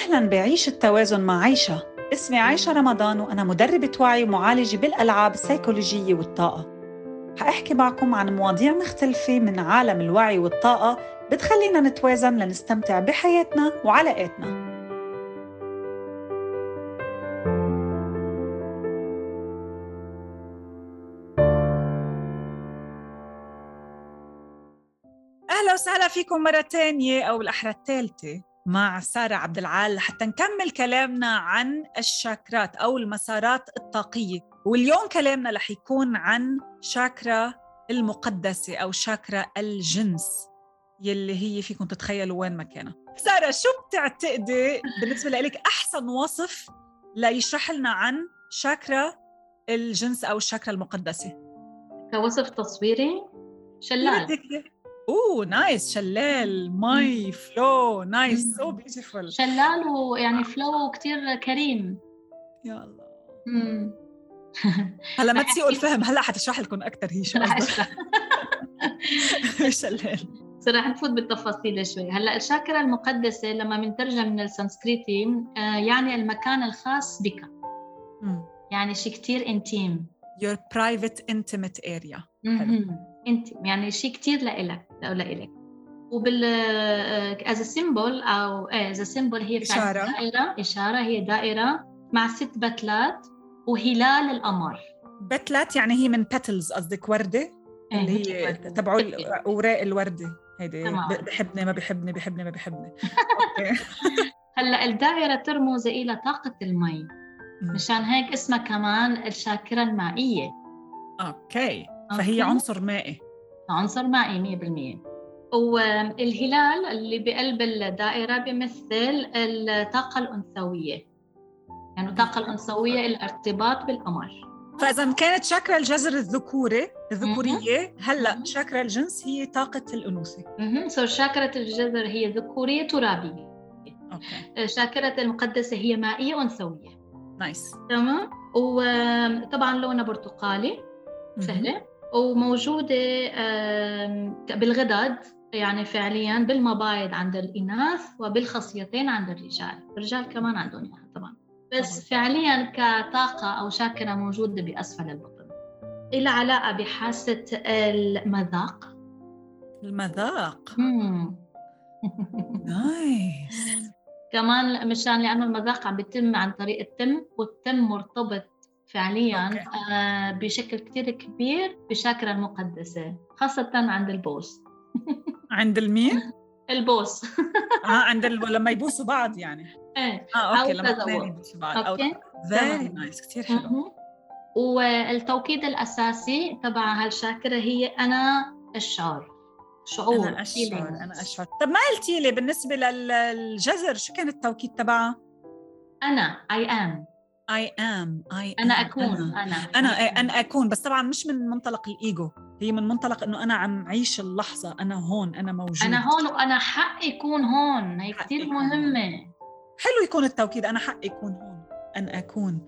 أهلا بعيش التوازن مع عيشة. اسمي عايشة رمضان وأنا مدربة وعي ومعالجة بالألعاب السيكولوجية والطاقة. حأحكي معكم عن مواضيع مختلفة من عالم الوعي والطاقة بتخلينا نتوازن لنستمتع بحياتنا وعلاقاتنا. أهلا وسهلا فيكم مرة تانية أو بالأحرى الثالثة. مع سارة عبد العال لحتى نكمل كلامنا عن الشاكرات أو المسارات الطاقية. واليوم كلامنا رح يكون عن شاكرا المقدسة أو شاكرا الجنس يلي هي فيكم تتخيلوا وين مكانها سارة شو بتعتقدي بالنسبة لك أحسن وصف ليشرح لنا عن شاكرا الجنس أو الشاكرا المقدسة؟ كوصف تصويري شلال. oh nice شلال. مي flow nice so beautiful شلال ويعني flow كتير كريم. يا الله. هلا ما تسيئوا الفهم. هلا حتشرح لكم أكثر هي شو شلال. رح نفوت بالتفاصيل شوي. هلا الشاكرا المقدسة لما بنترجم من السنسكريتي آه، يعني المكان الخاص بك. يعني شيء كتير intime your private intimate area. intime يعني شيء كثير لإلك. أو لإلك وبال as symbol أو as symbol هي إشارة. دائرة. إشارة هي دائرة مع ست بتلات وهلال القمر. بتلات يعني هي من petals قصدك وردة؟ إيه، اللي هي تبعول أوراق الوردة. هيدي بحبني ما بحبني بحبني ما بحبني. هلأ الدائرة ترمز إلى طاقة المي. مشان هيك اسمها كمان الشاكرة المائية. okay. فهي عنصر مائي. عنصر مائي 100% والهلال اللي بقلب الدائرة بيمثل الطاقة الأنثوية. يعني الطاقة الأنثوية الارتباط بالقمر. فإذا كانت شاكرا الجذر الذكوري الذكورية هلأ شاكرا الجنس هي طاقة الأنوثة. أها so شاكرة الجذر هي ذكورية ترابية. okay. شاكرة المقدسة هي مائية أنثوية. nice. تمام؟ وطبعا لونها برتقالي. سهلة وموجودة بالغدد يعني فعليا بالمبايض عند الإناث وبالخصيتين عند الرجال. الرجال كمان عندهم إياها طبعا. بس فعليا كطاقة أو شاكرة موجودة بأسفل البطن. إلها علاقة بحاسة المذاق. المذاق؟ nice. كمان مشان لأنه المذاق عم بيتم عن طريق التم والتم مرتبط فعليا آه بشكل كتير كبير بشاكرا المقدسة خاصة عند البوس. عند المين؟ البوس. آه عند ال... لما يبوسوا بعض يعني. إيه آه okay لما اثنين يبوسوا بعض. أوكي فيري نايس كثير حلو. والتوكيد الأساسي تبع هالشاكرة هي أنا الشعور شعور أنا اشعر أنا اشعر طب ما قلتي لي بالنسبة للجزر شو كان التوكيد تبعها؟ أنا اي ام Am I أنا أكون أنا. أنا أنا, أنا أكون. بس طبعا مش من منطلق الإيجو. هي من منطلق إنه أنا عم عيش اللحظة. أنا هون أنا موجود. أنا هون وأنا حق يكون هون. هي كثير مهمة. حلو يكون التوكيد. أنا حق يكون هون. أنا أكون.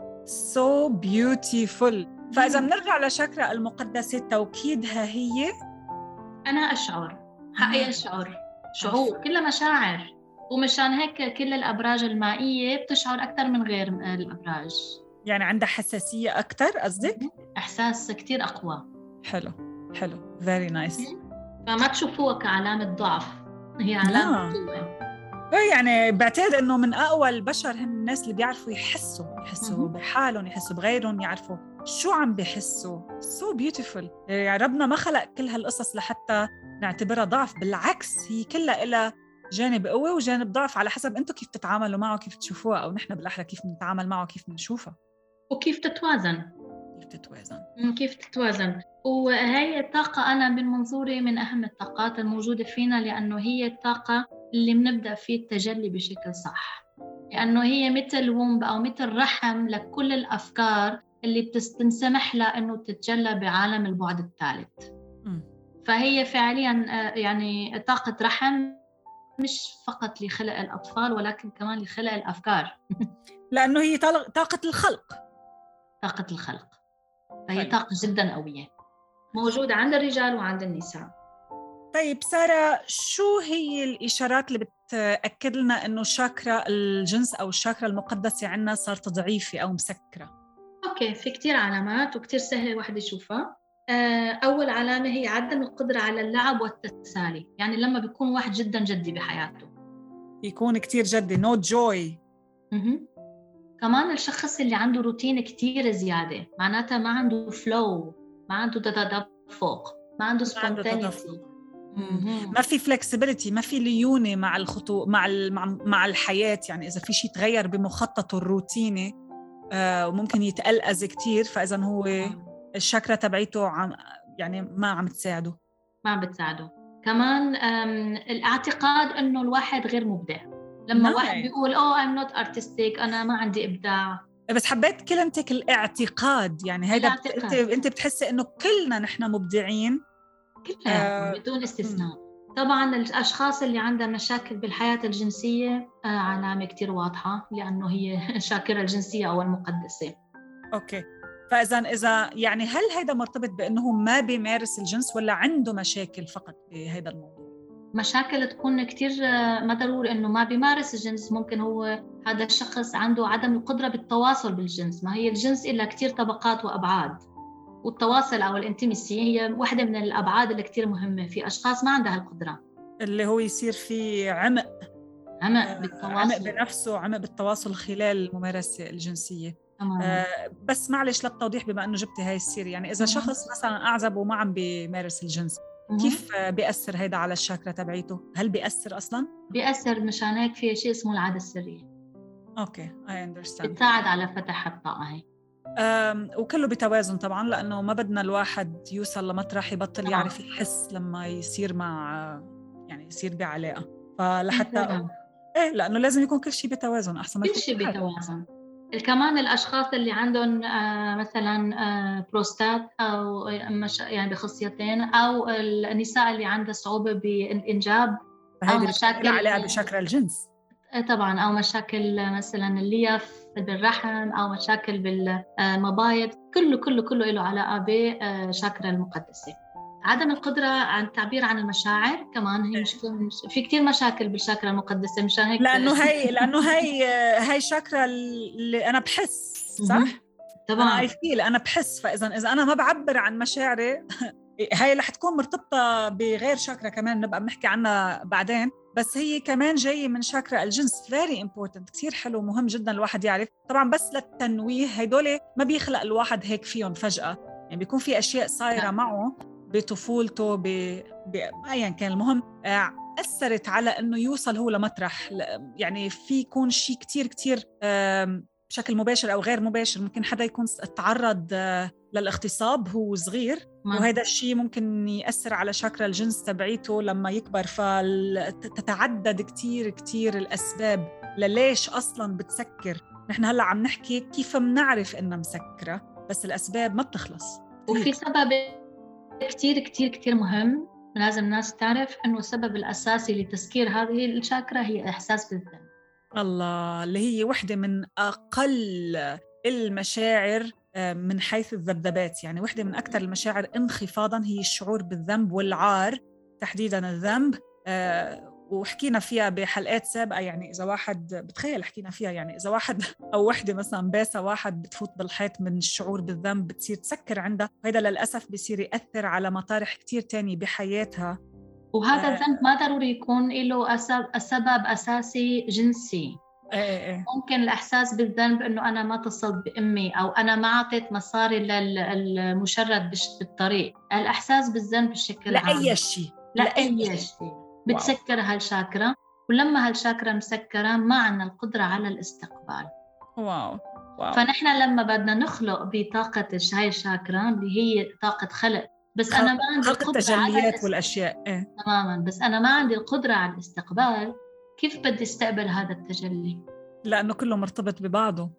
So beautiful. فإذا بنرجع لشكرا المقدسة توكيدها هي؟ أنا أشعر. حقي أشعر. شعور. كلها مشاعر. ومشان هيك كل الأبراج المائية بتشعر أكثر من غير الأبراج. يعني عندها حساسية أكثر قصدك؟ إحساس كثير أقوى. حلو حلو very nice فما تشوفوها كعلامة ضعف هي علامة قوة. إيه يعني بعتقد إنه من اقوى البشر هم الناس اللي بيعرفوا يحسوا يحسوا بحالهم يحسوا بغيرهم يعرفوا شو عم بيحسوا. so so beautiful يعني ربنا ما خلق كل هالقصص لحتى نعتبرها ضعف بالعكس هي كلها لها جانب قوة وجانب ضعف على حسب أنتم كيف تتعاملوا معه كيف تشوفوها أو نحن بالاحرى كيف نتعامل معه كيف بنشوفها وكيف تتوازن. كيف تتوازن. كيف تتوازن. وهي الطاقة أنا من منظوري من أهم الطاقات الموجودة فينا لأنه هي الطاقة اللي بنبدأ فيه التجلي بشكل صح. لأنه هي مثل ومب أو مثل رحم لكل الأفكار اللي بتنسمح لها أنه تتجلى بعالم البعد الثالث. فهي فعليا آه، يعني طاقة رحم مش فقط لخلق الأطفال ولكن كمان لخلق الأفكار. لأنه هي طاقة الخلق. طاقة الخلق. فهي طيب. طاقة جدا قوية. موجودة عند الرجال وعند النساء. طيب سارة شو هي الإشارات اللي بتأكد لنا إنه شاكرا الجنس أو الشاكرا المقدسة عندنا صارت ضعيفة أو مسكرة؟ okay في كتير علامات وكتير سهل الواحد يشوفها. أول علامة هي عدم القدرة على اللعب والتسالي. يعني لما بيكون واحد جدا جدي بحياته. يكون كتير جدي no no joy كمان الشخص اللي عنده روتين كتير زيادة معناتها ما عنده flow ما عنده تدفق ما عنده spontaneity ما في flexibility ما في ليونة مع الخطو مع مع الحياة. يعني إذا في شيء تغير بمخططه الروتيني آه وممكن يتألأز كتير. فإذا هو الشكرة تبعيته عم يعني ما عم تساعده. ما عم بتساعده. كمان الاعتقاد إنه الواحد غير مبدع. لما نعم. واحد بيقول oh I'm not artistic أنا ما عندي إبداع. بس حبيت كلمتك الاعتقاد. يعني هيدا انت أنت بتحسي إنه كلنا نحن مبدعين. كلنا آه بدون استثناء. طبعا الأشخاص اللي عندها مشاكل بالحياة الجنسية آه علامه كثير واضحة لأنه هي شاكرة الجنسية أو المقدسة. أوكي. فإذا إذا يعني هل هيدا مرتبط بإنه ما بيمارس الجنس ولا عنده مشاكل فقط بهذا الموضوع؟ مشاكل تكون كثير آه، ما ضروري إنه ما بيمارس الجنس ممكن هو هذا الشخص عنده عدم القدرة بالتواصل بالجنس. ما هي الجنس إلا كثير طبقات وأبعاد والتواصل أو الانتمسي هي واحدة من الأبعاد اللي كثير مهمة. في أشخاص ما عندها القدرة. اللي هو يصير في عمق. عمق آه، بالتواصل. عمق بنفسه عمق بالتواصل خلال الممارسه الجنسية. بس معلش للتوضيح بما إنه جبتي هاي السيرة. يعني إذا شخص مثلا أعزب وما عم بيمارس الجنس كيف بيأثر هيدا على الشاكرا تبعيته؟ هل بيأثر أصلا؟ بيأثر مشان هيك في شيء اسمه العادة السرية. okay I understand بتساعد على فتح الطاقة هي. وكله بتوازن طبعا لأنه ما بدنا الواحد يوصل لمطرح يبطل يعرف يحس لما يصير مع يعني يصير بعلاقة. فلحتى إيه لأنه لازم يكون كل شيء بتوازن أحسن ما كل شيء بتوازن. كمان الأشخاص اللي عندهم آه، مثلا آه، بروستات أو يعني بخصيتين أو النساء اللي عندها صعوبة بالإنجاب أو مشاكل علاقه بشكل الجنس. آه، طبعا أو مشاكل مثلا الليف بالرحم أو مشاكل بالمبايض كله كله كله له علاقة بشاكرا المقدسة. عدم القدرة عن التعبير عن المشاعر كمان هي مشكلة في كثير مشاكل بالشاكرا المقدسة مشان هيك لأنه هي لأنه هي هي شاكرا اللي أنا بحس صح؟ طبعا أنا feel أنا بحس فإذا إذا أنا ما بعبر عن مشاعري هي رح تكون مرتبطة بغير شاكرا كمان نبقى بنحكي عنها بعدين. بس هي كمان جاية من شاكرا الجنس very important كثير حلو مهم جدا الواحد يعرف. طبعا بس للتنويه هدول ما بيخلق الواحد هيك فيهم فجأة. يعني بيكون في أشياء صايرة نعم. معه. بطفولته بأيا كان. المهم آه، أثرت على أنه يوصل هو لمطرح. يعني في يكون شيء كتير كتير بشكل مباشر أو غير مباشر. ممكن حدا يكون تعرض آه، للاغتصاب هو صغير. وهذا الشيء ممكن يأثر على شاكرا الجنس تبعيته لما يكبر. فتتعدد كتير كتير الأسباب لليش أصلا بتسكر. نحن هلأ عم نحكي كيف بنعرف إنها مسكرة بس الأسباب ما بتخلص. وفي سبب كتير كتير كتير مهم. لازم الناس تعرف إنه السبب الأساسي لتسكير هذه الشاكرا هي إحساس بالذنب. الله اللي هي وحدة من أقل المشاعر آه، من حيث الذبذبات. يعني وحدة من أكثر المشاعر انخفاضا هي الشعور بالذنب والعار تحديدا الذنب آه، وحكينا فيها بحلقات سابقة يعني إذا واحد بتخيل حكينا فيها يعني إذا واحد أو وحدة مثلا باسة واحد بتفوت بالحيط من الشعور بالذنب بتصير تسكر عندها وهذا للأسف بصير يأثر على مطارح كتير تانية بحياتها. وهذا آه. الذنب ما ضروري يكون له سبب أساسي جنسي. إيه،, إيه إيه. ممكن الإحساس بالذنب إنه أنا ما اتصلت بأمي أو أنا ما أعطيت مصاري للمشرد بالطريق. الإحساس بالذنب بشكل عام. لأي شيء. لاي شيء. بتسكر هالشاكرا ولما هالشاكرا مسكرة ما عندنا القدرة على الاستقبال. واو واو. فنحن لما بدنا نخلق بطاقة هاي الشاكرا اللي هي طاقة خلق بس أنا ما عندي القدرة التجليات على والأشياء إيه؟ تماما بس أنا ما عندي القدرة على الاستقبال. كيف بدي استقبل هذا التجلي؟ لأنه كله مرتبط ببعضه.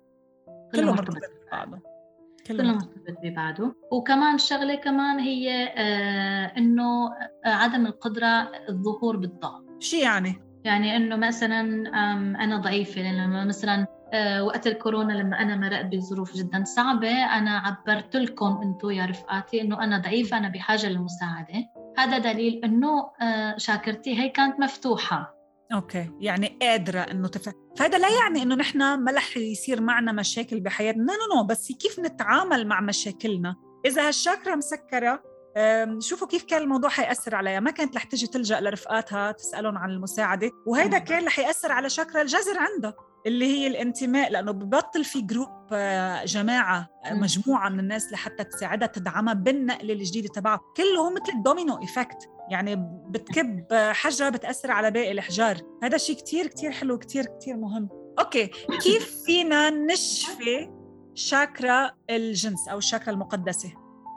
كله, كله مرتبط, مرتبط ببعضه. كله مرتبط ببعضه وكمان شغلة كمان هي آه إنه آه عدم القدرة الظهور بالضعف شو يعني؟ يعني إنه مثلا أنا ضعيفة لما مثلا آه وقت الكورونا لما أنا مرقت بظروف جدا صعبة أنا عبرت لكم أنتم يا رفقاتي إنه أنا ضعيفة أنا بحاجة للمساعدة هذا دليل إنه شاكرتي هي كانت مفتوحة. okay. يعني قادرة إنه تفهم فهذا لا يعني إنه نحن ما رح يصير معنا مشاكل بحياتنا. no no بس كيف نتعامل مع مشاكلنا؟ إذا هالشاكرا مسكرة شوفوا كيف كان الموضوع حيأثر عليها ما كانت رح تجي تلجأ لرفقاتها تسألهم عن المساعدة وهيدا كان رح يأثر على شاكرا الجذر عندها اللي هي الانتماء لأنه ببطل في group آه، جماعة آه، مجموعة من الناس لحتى تساعدها تدعمها بالنقلة الجديدة تبعها. كله مثل ال domino effect يعني بتكب حجرة بتأثر على باقي الأحجار هذا شيء كتير كتير حلو كتير كتير مهم. okay كيف فينا نشفي شاكرا الجنس أو الشاكرا المقدسة؟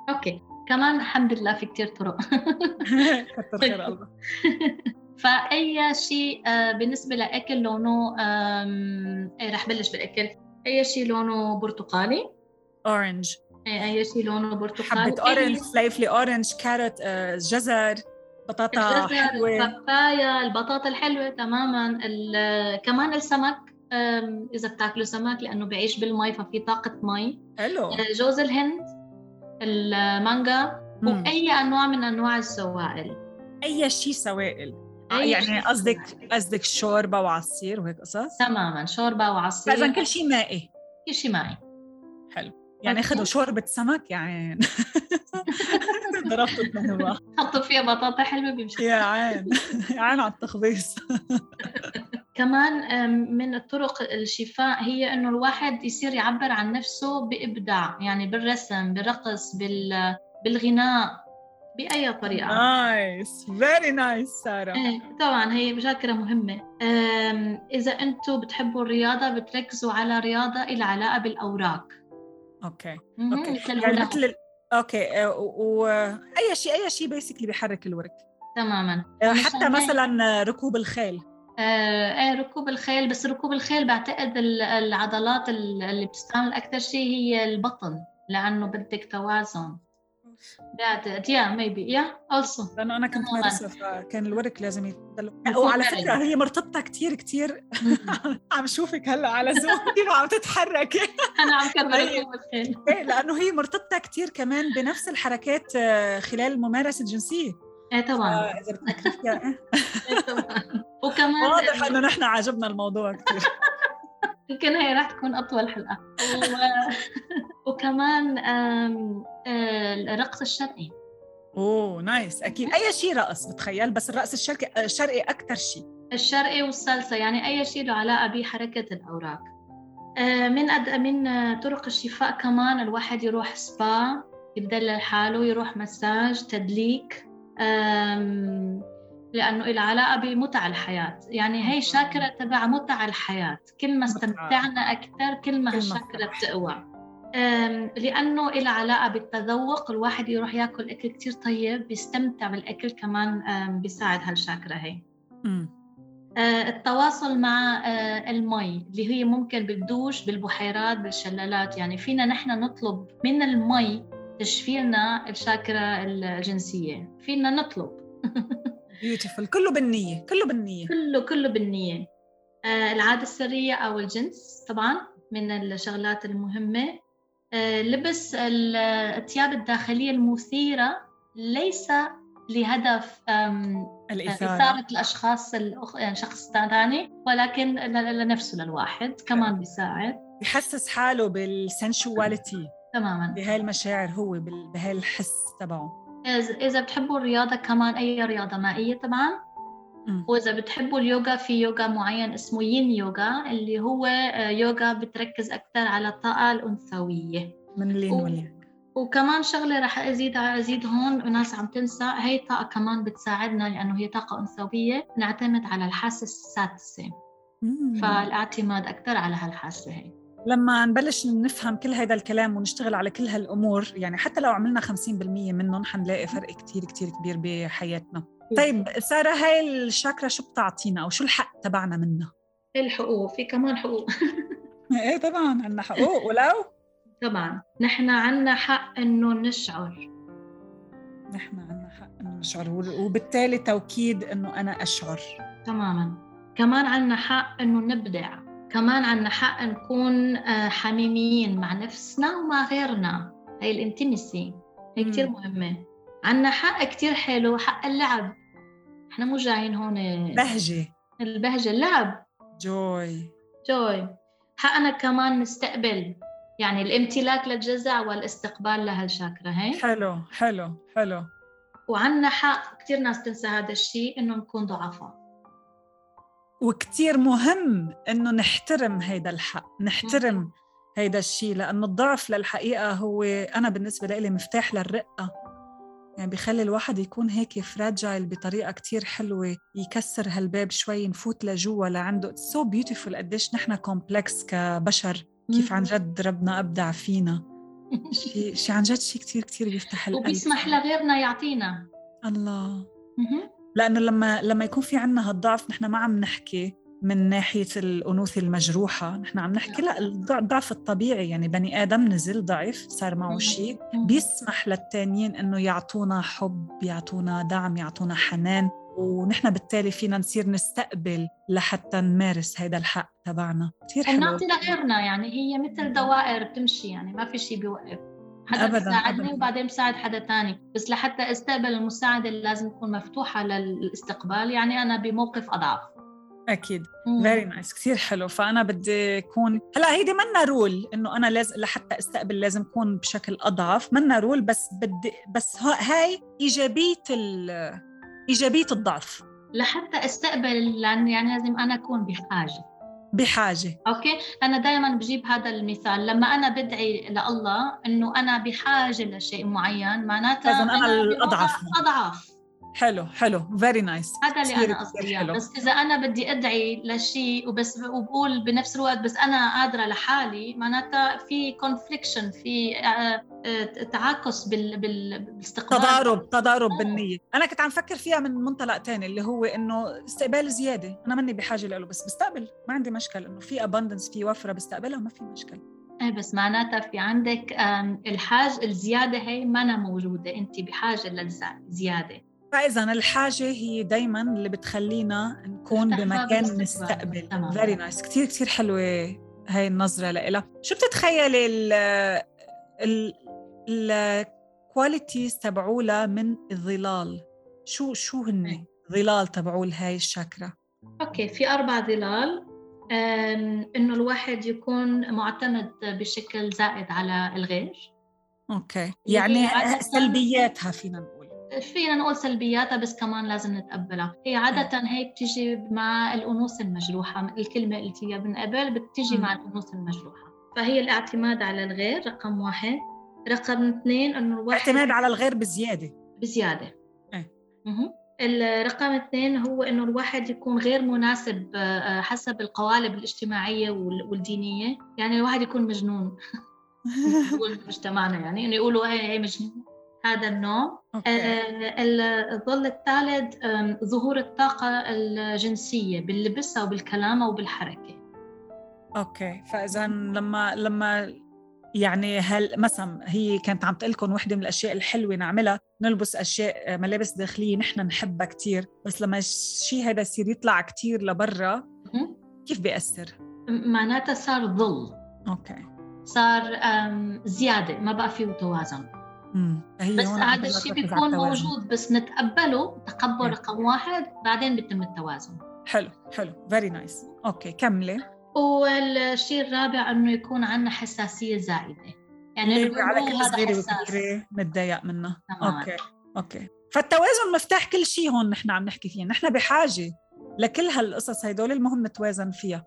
okay. كمان الحمد لله في كتير طرق. كتر خير الله. فأي شيء آه، بالنسبة لأكل لونه إيه رح بلش بالأكل. أي شيء لونه برتقالي. orange إيه، أي شيء لونه برتقالي. حبة orange سلايفلي orange carrot جزر بطاطا حلوة. البابايا البطاطا الحلوة تماما. كمان السمك إذا بتاكلوا سمك لأنه بعيش بالمي ففي طاقة مي. حلو. آه، جوز الهند. المانجا واي أنواع من أنواع السوائل. أي شيء سوائل. آه، أي يعني قصدك قصدك شوربة وعصير وهيك قصص؟ تماما شوربة وعصير. اذا كل شيء مائي. كل شيء مائي. حلو. يعني خذوا شوربة سمك يعني ضربتوا اثنين حطوا فيها بطاطا حلوة بيمشي. يا عين. يا عين على التخبيص. كمان من الطرق الشفاء هي إنه الواحد يصير يعبر عن نفسه بإبداع يعني بالرسم بالرقص بال بالغناء بأي طريقة. nice very nice ساره إيه طبعا هي مذاكرة مهمة. إذا أنتم بتحبوا الرياضة بتركزوا على رياضة لها علاقة بالأوراق. okay okay يعني مثل okay آه، واي شيء أي شيء basically بيحرك الورك. تماما. آه، حتى مثلا ركوب الخيل. آه إيه ركوب الخيل بس ركوب الخيل بعتقد العضلات اللي بتستعمل أكثر شيء هي البطن لأنه بدك توازن. بعتقد yeah maybe yeah also لأنه أنا كنت مارسة فكان الورك لازم يتدلع وعلى فكرة هي مرتبطة كثير كثير عم شوفك هلأ على زوم كيف عم تتحركي أنا عم كبر ركوب الخيل. إيه لأنه هي مرتبطة كثير كمان بنفس الحركات آه، خلال الممارسه الجنسيه إيه طبعا. وكمان واضح إنه نحن عجبنا الموضوع كثير يمكن هي راح تكون أطول حلقة. و... وكمان الرقص الشرقي. أوه نايس. أكيد. أي شيء رقص بتخيل. بس الرقص الشرقي الشرقي أكثر شيء. الشرقي والصلصة يعني أي شيء له علاقة بحركة الأوراق. من أد... من طرق الشفاء كمان الواحد يروح سبا يدلل حاله يروح مساج تدليك. لأنه إلى علاقة بمتع الحياة. يعني هي شاكرة تبع متع الحياة. كل ما استمتعنا أكثر كل ما هالشاكرة بتقوى. لأنه إلى علاقة بالتذوق الواحد يروح ياكل أكل كتير طيب بيستمتع بالأكل كمان بيساعد هالشاكرة هي. آه، التواصل مع آه، المي اللي هي ممكن بتدوش بالبحيرات بالشلالات. يعني فينا نحن نطلب من المي تشفي لنا الشاكرة الجنسية. فينا نطلب. بيوتيفول كله بالنية كله بالنية. كله كله بالنية. آه العادة السرية أو الجنس طبعا من الشغلات المهمة. آه لبس الثياب الداخلية المثيرة ليس لهدف الإثارة. إثارة الأشخاص الأخ... يعني شخص ثاني ولكن لنفسه للواحد كمان بيساعد. يحسس حاله بالسنشواليتي تماما. بهاي المشاعر هو بهاي الحس تبعه. إذا بتحبوا الرياضة كمان أي رياضة مائية طبعا. وإذا بتحبوا اليوغا في يوغا معين اسمه يين يوغا اللي هو آه، يوغا بتركز أكثر على الطاقة الأنثوية. من اللين و... وكمان شغلة رح أزيد أزيد هون وناس عم تنسى هي الطاقة كمان بتساعدنا لأنه هي طاقة أنثوية نعتمد على الحاسة السادسة. فالاعتماد أكثر على هالحاسة هي. لما نبلش نفهم كل هذا الكلام ونشتغل على كل هالأمور يعني حتى لو عملنا 50% منهم حنلاقي فرق كتير كتير كبير بحياتنا. طيب سارة هاي الشاكرا شو بتعطينا أو شو الحق تبعنا منها؟ الحقوق في كمان حقوق. إيه طبعا عندنا حقوق ولو؟ طبعا. نحن عندنا حق إنه نشعر. نحن عندنا حق إنه نشعر وبالتالي توكيد إنه أنا أشعر. تماما. كمان عندنا حق إنه نبدع. كمان عنا حق نكون آه، حميميين مع نفسنا ومع غيرنا. هي الانتمسي. هي كثير مهمة. عنا حق كتير حلو حق اللعب. إحنا مو جايين هون بهجة. البهجة اللعب. جوي. جوي. حقنا كمان نستقبل. يعني الامتلاك للجزع والاستقبال لهالشاكرا هي؟ حلو حلو حلو. وعنا حق كثير ناس تنسى هذا الشيء إنه نكون ضعفاء. وكتير مهم إنه نحترم هيدا الحق نحترم هيدا الشيء لأنه الضعف للحقيقة هو أنا بالنسبة لي مفتاح للرقة. يعني بخلي الواحد يكون هيك fragile بطريقة كتير حلوة يكسر هالباب شوي نفوت لجوا لعنده so so beautiful قديش نحن complex كبشر كيف عن جد ربنا أبدع فينا. شيء شي عن جد شيء كتير كتير بيفتح القلب. وبيسمح لغيرنا يعطينا. الله. لأنه لما لما يكون في عنا هالضعف نحن ما عم نحكي من ناحية الأنوثة المجروحة نحن عم نحكي لا الضعف الطبيعي يعني بني آدم نزل ضعف صار معه شيء بيسمح للتانيين أنه يعطونا حب يعطونا دعم يعطونا حنان ونحن بالتالي فينا نصير نستقبل لحتى نمارس هذا الحق تبعنا. كثير حلو. ونعطي لغيرنا يعني هي مثل دوائر بتمشي يعني ما في شيء بيوقف. حدا أبداً. وبعدين بساعد حدا تاني. بس لحتى أستقبل المساعدة لازم تكون مفتوحة للاستقبال يعني أنا بموقف أضعف. أكيد. very nice كثير حلو. فأنا بدي اكون هلأ هيدي منا rule إنه أنا لازم لحتى أستقبل لازم أكون بشكل أضعف. منا rule بس بدي بس هاي إيجابية إيجابية الضعف. لحتى أستقبل يعني لازم أنا أكون بحاجة. بحاجة. okay؟ أنا دائما بجيب هذا المثال. لما أنا بدعي لله إنه أنا بحاجة لشيء معين معناتها لازم أنا, أنا الأضعف. أضعف. حلو حلو. very nice هذا اللي أنا قصدي بس إذا أنا بدي أدعي لشيء وبس وبقول بنفس الوقت بس أنا قادرة لحالي معناتها في confliction في آه، آه، تعاكس بال بالاستقبال تضارب تضارب أوه. بالنية. أنا كنت عم فكر فيها من منطلق تاني اللي هو إنه استقبال زيادة. أنا ماني بحاجة له بس بستقبل. ما عندي مشكل. إنه في abundance في وفرة بستقبلها وما في مشكل. إيه بس معناتها في عندك الحاجة الزيادة هي ما أنا موجودة. أنت بحاجة للزيادة. فاذا الحاجة هي دايما اللي بتخلينا نكون بمكان نستقبل. very nice كثير كثير حلوة هاي النظرة لإلها. شو بتتخيلي ال ال ال qualities تبعولها من الظلال؟ شو شو هن ظلال تبعول هاي الشاكرا أوكي في أربع ظلال. إنه الواحد يكون معتمد بشكل زائد على الغير. أوكي. يعني سلبياتها فينا. فينا نقول سلبياتها بس كمان لازم نتقبلها. هي عادة هيك بتيجي مع الأنوثة المجروحة الكلمة اللي هي من قبل بتيجي مع الأنوثة المجروحة. فهي الاعتماد على الغير رقم واحد. رقم اثنين إنه الواحد اعتماد على الغير بزيادة. بزيادة. إيه. الرقم اثنين هو إنه الواحد يكون غير مناسب آه، حسب القوالب الاجتماعية والدينية. يعني الواحد يكون مجنون. مجتمعنا يعني إنه يقولوا هي هي مجنون. هذا النوع. آه الظل الثالث ظهور الطاقة الجنسية باللبس أو بالكلام أو بالحركة. أوكي. فإذا لما لما يعني هل مثلا هي كانت عم تقول لكم وحدة من الأشياء الحلوة نعملها نلبس أشياء آه، ملابس داخلية نحن نحبها كثير بس لما الشيء هذا يصير يطلع كثير لبرا كيف بيأثر؟ معناتها صار ظل. أوكي. صار زيادة ما بقى فيه توازن. بس هذا الشيء بيكون موجود بس نتقبله تقبل رقم واحد بعدين بيتم التوازن. حلو حلو. very nice أوكي كملي. والشيء الرابع إنه يكون عندنا حساسية زائده يعني على كل صغيرة وكبيرة متضايق منها أوكي أوكي فالتوازن مفتاح كل شيء هون نحن عم نحكي فيه. نحن بحاجة لكل هالقصص هدول المهم نتوازن فيها.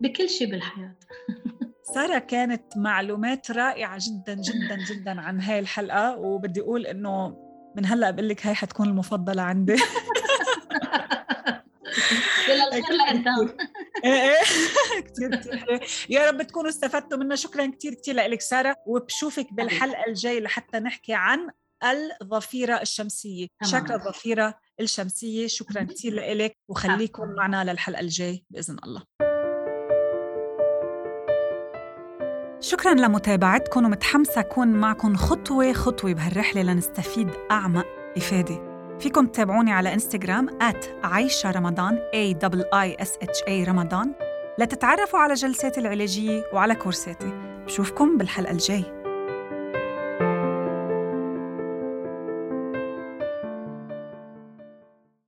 بكل شيء بالحياة. سارة كانت معلومات رائعة جدا جدا جدا عن هاي الحلقة وبدي أقول إنه من هلأ بقول لك هاي حتكون المفضلة عندي. كثير كثير حلو يا رب تكونوا استفدتوا منا شكرا كثير كثير لك سارة وبشوفك بالحلقة الجاي لحتى نحكي عن الظفيرة الشمسية. شكرا الظفيرة الشمسية. شكرا كثير لك وخليكم معنا للحلقة الجاي بإذن الله. شكرا لمتابعتكم ومتحمسة أكون معكم خطوة خطوة بهالرحلة لنستفيد أعمق إفادة. فيكم تتابعوني على إنستغرام عايشة رمضان A I S H A رمضان. لتتعرفوا على جلساتي العلاجية وعلى كورساتي. بشوفكم بالحلقة الجاي